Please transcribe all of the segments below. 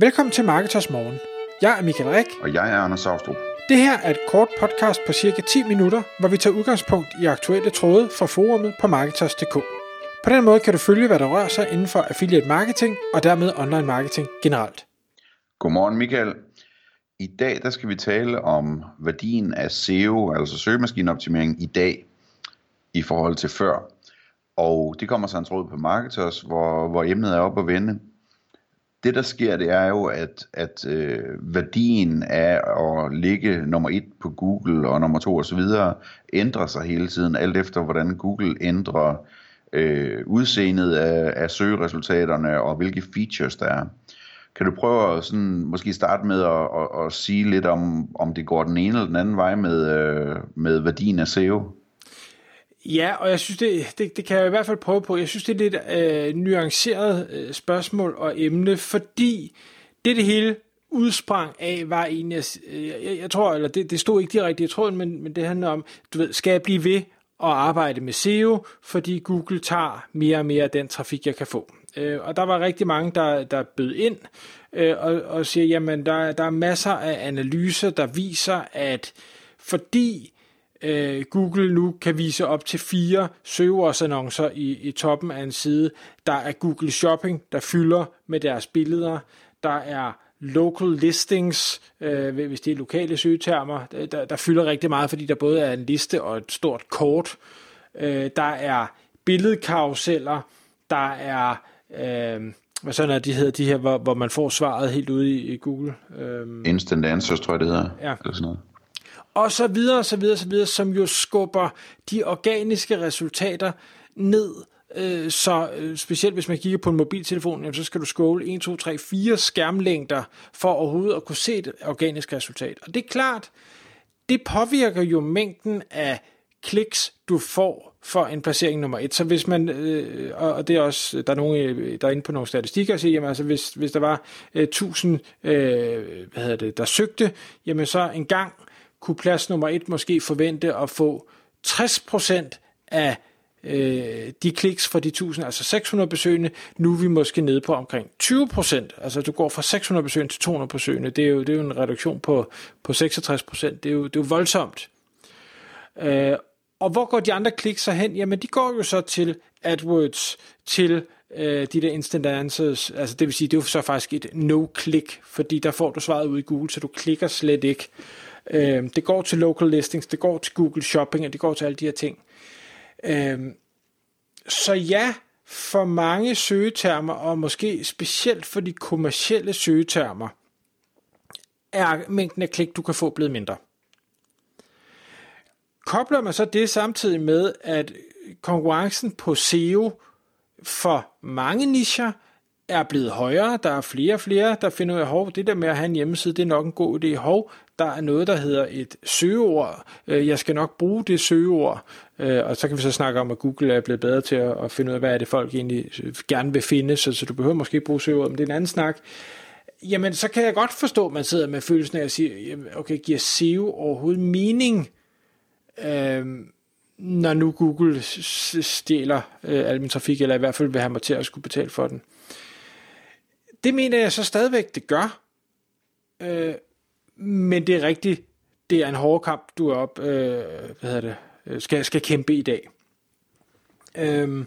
Velkommen til Marketers Morgen. Jeg er Michael Rik. Og jeg er Anders Saustrup. Det her er et kort podcast på cirka 10 minutter, hvor vi tager udgangspunkt i aktuelle tråde fra forumet på Marketers.dk. På den måde kan du følge, hvad der rører sig inden for affiliate marketing og dermed online marketing generelt. Godmorgen Michael. I dag der skal vi tale om værdien af SEO, altså søgemaskineoptimering, i dag i forhold til før. Og det kommer så en tråd på Marketers, hvor, hvor emnet er op at vende det der sker, det er jo, at, at øh, værdien af at ligge nummer et på Google og nummer to osv. ændrer sig hele tiden, alt efter hvordan Google ændrer øh, udseendet af, af søgeresultaterne og hvilke features der er. Kan du prøve at sådan, måske starte med at, at, at sige lidt om, om det går den ene eller den anden vej med, øh, med værdien af SEO? Ja, og jeg synes, det, det, det kan jeg i hvert fald prøve på. Jeg synes, det er lidt øh, nuanceret øh, spørgsmål og emne, fordi det det hele udsprang af, var egentlig, øh, jeg, jeg, jeg tror, eller det, det stod ikke direkte i tråden, men, men det handler om, du ved, skal jeg blive ved at arbejde med SEO, fordi Google tager mere og mere af den trafik, jeg kan få. Øh, og der var rigtig mange, der, der bød ind øh, og, og siger, jamen der, der er masser af analyser, der viser, at fordi øh, Google nu kan vise op til fire søgeordsannoncer i, i toppen af en side. Der er Google Shopping, der fylder med deres billeder. Der er local listings, øh, hvis det er lokale søgetermer, der, der fylder rigtig meget, fordi der både er en liste og et stort kort. Øh, der er billedkaruseller, der er, øh, hvad sådan er de hedder, de her, hvor, hvor man får svaret helt ude i, i Google. Øh, Instant Answers, tror jeg det hedder. Ja. Eller sådan noget og så videre, så videre, så videre, som jo skubber de organiske resultater ned. Øh, så øh, specielt hvis man kigger på en mobiltelefon, så skal du scrolle 1, 2, 3, 4 skærmlængder for overhovedet at kunne se et organisk resultat. Og det er klart, det påvirker jo mængden af kliks, du får for en placering nummer et. Så hvis man, øh, og det er også, der er nogen, øh, der er inde på nogle statistikker, og siger, jamen altså, hvis, hvis der var øh, 1000, øh, hvad hedder det, der søgte, jamen så en gang kunne plads nummer et måske forvente at få 60% af øh, de kliks fra de 1000, altså 600 besøgende, nu er vi måske nede på omkring 20%. Altså du går fra 600 besøgende til 200 besøgende. Det er jo, det er jo en reduktion på, på 66%. Det er jo, det er jo voldsomt. Øh, og hvor går de andre kliks så hen? Jamen de går jo så til AdWords, til øh, de der instant answers, altså det vil sige, det er jo så faktisk et no-click, fordi der får du svaret ud i Google, så du klikker slet ikke. Øh, Øh, det går til local listings, det går til Google Shopping, og det går til alle de her ting. Øh, så ja, for mange søgetermer, og måske specielt for de kommercielle søgetermer, er mængden af klik, du kan få, blevet mindre. Kobler man så det samtidig med, at konkurrencen på SEO for mange nischer er blevet højere. Der er flere og flere, der finder ud af, hov, det der med at have en hjemmeside, det er nok en god idé. Hov, der er noget, der hedder et søgeord. Øh, jeg skal nok bruge det søgeord. Øh, og så kan vi så snakke om, at Google er blevet bedre til at finde ud af, hvad er det folk egentlig øh, gerne vil finde, så, så du behøver måske ikke bruge søgeord, men det er en anden snak. Jamen, så kan jeg godt forstå, at man sidder med følelsen af at sige, okay, giver SEO overhovedet mening, øh, når nu Google stjæler øh, al min trafik, eller i hvert fald vil have mig til at skulle betale for den. Det mener jeg så stadigvæk, det gør. Øh, men det er rigtigt, det er en hård kamp, du er op, øh, hvad hedder det, øh, skal, skal kæmpe i dag. Øh,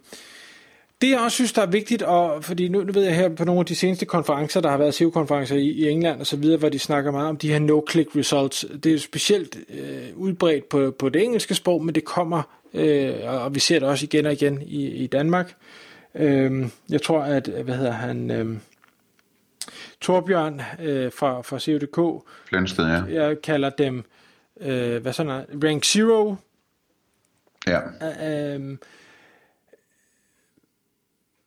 det jeg også synes, der er vigtigt, og fordi nu, nu ved jeg her på nogle af de seneste konferencer, der har været SEO-konferencer i, i England og så videre, hvor de snakker meget om de her no-click results. Det er specielt øh, udbredt på, på det engelske sprog, men det kommer, øh, og vi ser det også igen og igen i, i Danmark. Øh, jeg tror, at, hvad hedder han... Øh, Torbjørn øh, fra, fra CODK. Flensted, ja. Jeg kalder dem, øh, hvad sådan er, Rank Zero. Ja. Øh, øh,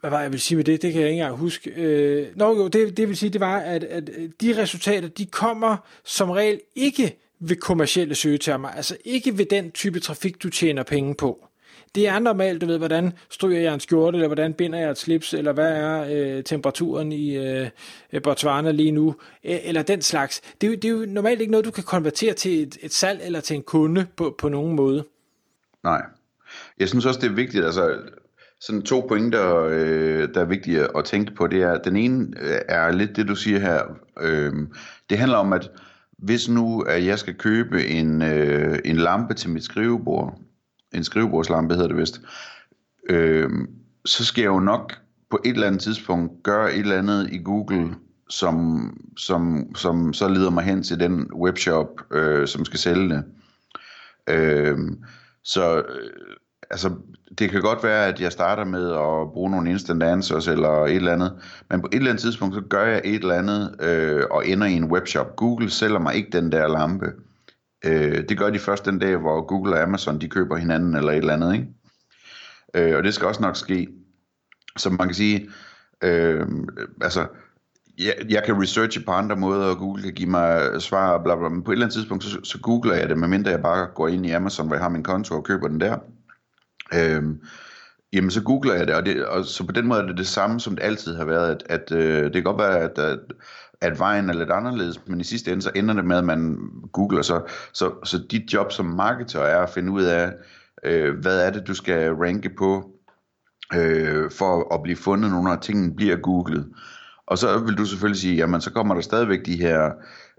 hvad var jeg vil sige med det? Det kan jeg ikke engang huske. Øh, nå jo, det, det vil sige, det var, at, at de resultater, de kommer som regel ikke ved kommercielle søgetermer, altså ikke ved den type trafik, du tjener penge på det er normalt, du ved, hvordan stryger jeg en skjorte, eller hvordan binder jeg et slips, eller hvad er øh, temperaturen i øh, Botswana lige nu, eller den slags. Det er, jo, det er jo normalt ikke noget, du kan konvertere til et, et salg eller til en kunde på, på nogen måde. Nej. Jeg synes også, det er vigtigt, altså sådan to pointer, øh, der er vigtige at tænke på. Det er, den ene øh, er lidt det, du siger her. Øh, det handler om, at hvis nu at jeg skal købe en, øh, en lampe til mit skrivebord, en skrivebordslampe hedder det vist, øh, så skal jeg jo nok på et eller andet tidspunkt gøre et eller andet i Google, som, som, som så leder mig hen til den webshop, øh, som skal sælge det. Øh, så øh, altså, det kan godt være, at jeg starter med at bruge nogle instant answers eller et eller andet, men på et eller andet tidspunkt, så gør jeg et eller andet øh, og ender i en webshop. Google sælger mig ikke den der lampe. Øh, det gør de først den dag, hvor Google og Amazon, de køber hinanden eller et eller andet, ikke? Øh, og det skal også nok ske. Så man kan sige, øh, altså, jeg, jeg kan researche på andre måder, og Google kan give mig svar, bla bla, men på et eller andet tidspunkt, så, så googler jeg det, medmindre jeg bare går ind i Amazon, hvor jeg har min konto og køber den der. Øhm, jamen så googler jeg det og, det, og så på den måde er det det samme, som det altid har været, at, at øh, det kan godt være, at, at, at vejen er lidt anderledes, men i sidste ende, så ender det med, at man googler, så, så, så dit job som marketer er at finde ud af, øh, hvad er det, du skal ranke på, øh, for at blive fundet, når tingene bliver googlet. Og så vil du selvfølgelig sige, jamen så kommer der stadigvæk de her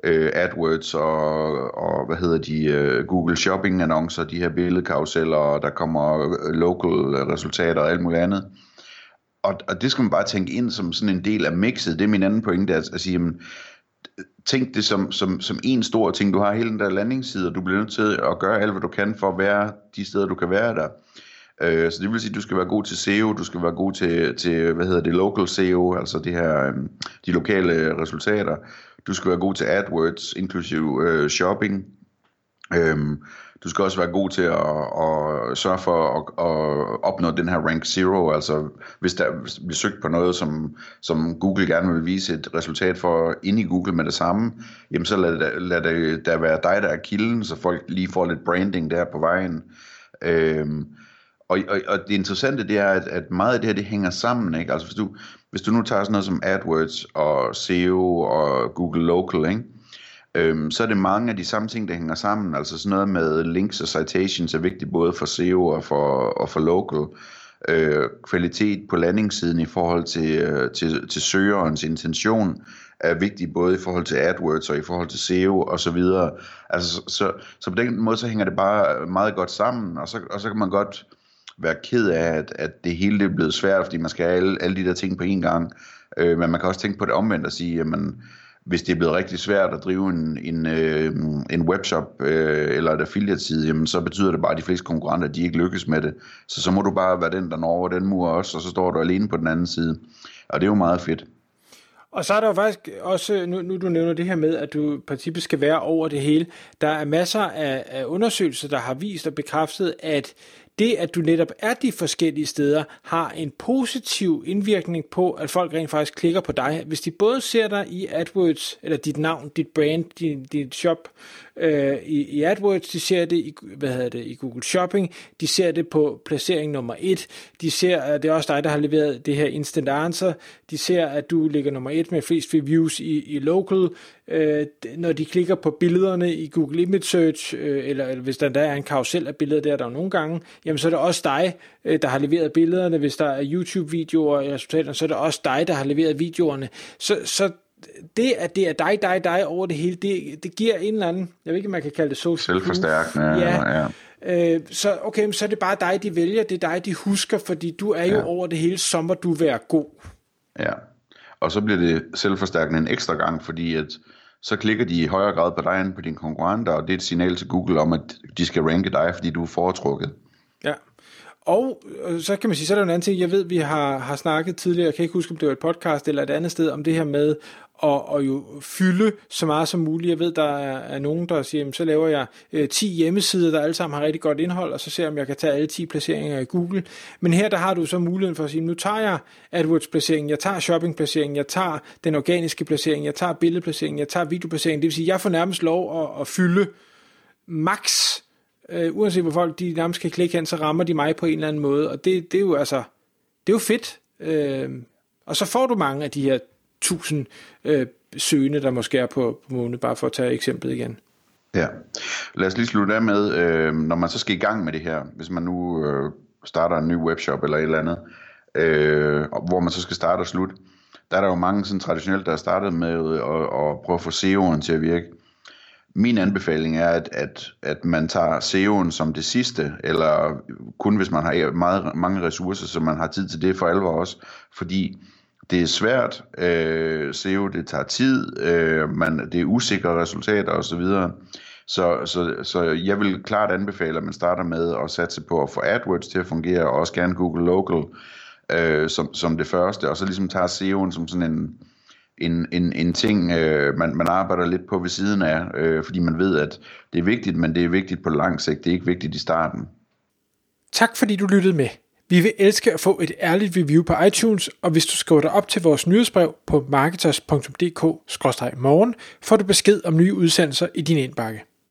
øh, AdWords og, og hvad hedder de, øh, Google Shopping annoncer, de her billedkaruseller, og der kommer øh, local resultater og alt muligt andet. Og, og det skal man bare tænke ind som sådan en del af mixet. Det er min anden pointe, at, at sige, jamen, tænk det som, som, som en stor ting. Du har hele den der landingsside, og du bliver nødt til at gøre alt, hvad du kan for at være de steder, du kan være der. Øh, så det vil sige, at du skal være god til SEO, du skal være god til, til hvad hedder det, local SEO, altså det her, øhm, de lokale resultater. Du skal være god til AdWords, inklusive øh, shopping. Øhm, du skal også være god til at, at sørge for at, at opnå den her rank zero, altså hvis der bliver søgt på noget, som, som Google gerne vil vise et resultat for ind i Google med det samme, jamen så lad, lad det der være dig, der er kilden, så folk lige får lidt branding der på vejen. Øhm, og, og, og det interessante det er, at, at meget af det her, det hænger sammen, ikke? Altså hvis du, hvis du nu tager sådan noget som AdWords og SEO og Google Local, ikke? Øhm, så er det mange af de samme ting, der hænger sammen. Altså sådan noget med links og citations er vigtigt både for SEO og for, og for local. Øh, kvalitet på landingssiden i forhold til, øh, til, til søgerens intention er vigtig både i forhold til AdWords og i forhold til SEO og så videre. Altså, så, så, så på den måde så hænger det bare meget godt sammen, og så, og så kan man godt være ked af, at, at det hele det er blevet svært, fordi man skal have alle, alle de der ting på én gang. Øh, men man kan også tænke på det omvendt og sige, jamen, hvis det er blevet rigtig svært at drive en, en, øh, en webshop øh, eller et affiliate-side, jamen, så betyder det bare, at de fleste konkurrenter, de ikke lykkes med det. Så så må du bare være den, der når over den mur også, og så står du alene på den anden side. Og det er jo meget fedt. Og så er der jo faktisk også, nu, nu du nævner det her med, at du princippet skal være over det hele, der er masser af, af undersøgelser, der har vist og bekræftet, at det, at du netop er de forskellige steder, har en positiv indvirkning på, at folk rent faktisk klikker på dig. Hvis de både ser dig i AdWords, eller dit navn, dit brand, din, dit shop øh, i, i AdWords, de ser det i, hvad hedder det, i Google Shopping, de ser det på placering nummer et, de ser, at det er også dig, der har leveret det her instant answer, de ser, at du ligger nummer et med flest reviews i, i local, øh, når de klikker på billederne i Google Image Search, øh, eller, eller hvis der, der er en karusel af billeder, der er der nogle gange, jamen så er det også dig, øh, der har leveret billederne. Hvis der er YouTube-videoer i resultaterne, så er det også dig, der har leveret videoerne. Så, så det, at det er dig, dig, dig over det hele, det, det giver en eller anden, jeg ved ikke, om man kan kalde det social Selvforstærkende, ja. ja. Øh, så okay, så er det bare dig, de vælger, det er dig, de husker, fordi du er jo ja. over det hele, så må du være god. Ja, og så bliver det selvforstærkende en ekstra gang, fordi at så klikker de i højere grad på dig end på dine konkurrenter, og det er et signal til Google om, at de skal ranke dig, fordi du er foretrukket. Og øh, så kan man sige, så er der en anden ting, jeg ved, vi har, har snakket tidligere, jeg kan ikke huske, om det var et podcast eller et andet sted, om det her med at, og jo fylde så meget som muligt. Jeg ved, der er, er nogen, der siger, jamen, så laver jeg øh, 10 hjemmesider, der alle sammen har rigtig godt indhold, og så ser jeg, om jeg kan tage alle 10 placeringer i Google. Men her, der har du så muligheden for at sige, nu tager jeg AdWords-placeringen, jeg tager shopping-placeringen, jeg tager den organiske placering, jeg tager billedplaceringen, jeg tager videoplaceringen. Det vil sige, jeg får nærmest lov at, at fylde max, øh, uanset hvor folk de nærmest kan klikke hen, så rammer de mig på en eller anden måde, og det, det er jo altså, det er jo fedt. Øh, og så får du mange af de her tusind øh, søgende, der måske er på, på måned, bare for at tage eksemplet igen. Ja, lad os lige slutte af med, øh, når man så skal i gang med det her, hvis man nu øh, starter en ny webshop eller et eller andet, øh, hvor man så skal starte og slutte, der er der jo mange sådan traditionelt, der har startet med at, at prøve at få SEO'en til at virke. Min anbefaling er, at, at, at man tager SEO'en som det sidste, eller kun hvis man har e- meget, mange ressourcer, så man har tid til det for alvor også, fordi det er svært, øh, SEO, det tager tid, øh, man, det er usikre resultater osv., så, så, så jeg vil klart anbefale, at man starter med at satse på at få AdWords til at fungere, og også gerne Google Local øh, som, som det første, og så ligesom tager SEO'en som sådan en, en, en, en ting, øh, man, man arbejder lidt på ved siden af, øh, fordi man ved, at det er vigtigt, men det er vigtigt på lang sigt, det er ikke vigtigt i starten. Tak fordi du lyttede med. Vi vil elske at få et ærligt review på iTunes, og hvis du skriver dig op til vores nyhedsbrev på marketers.dk-morgen, får du besked om nye udsendelser i din indbakke.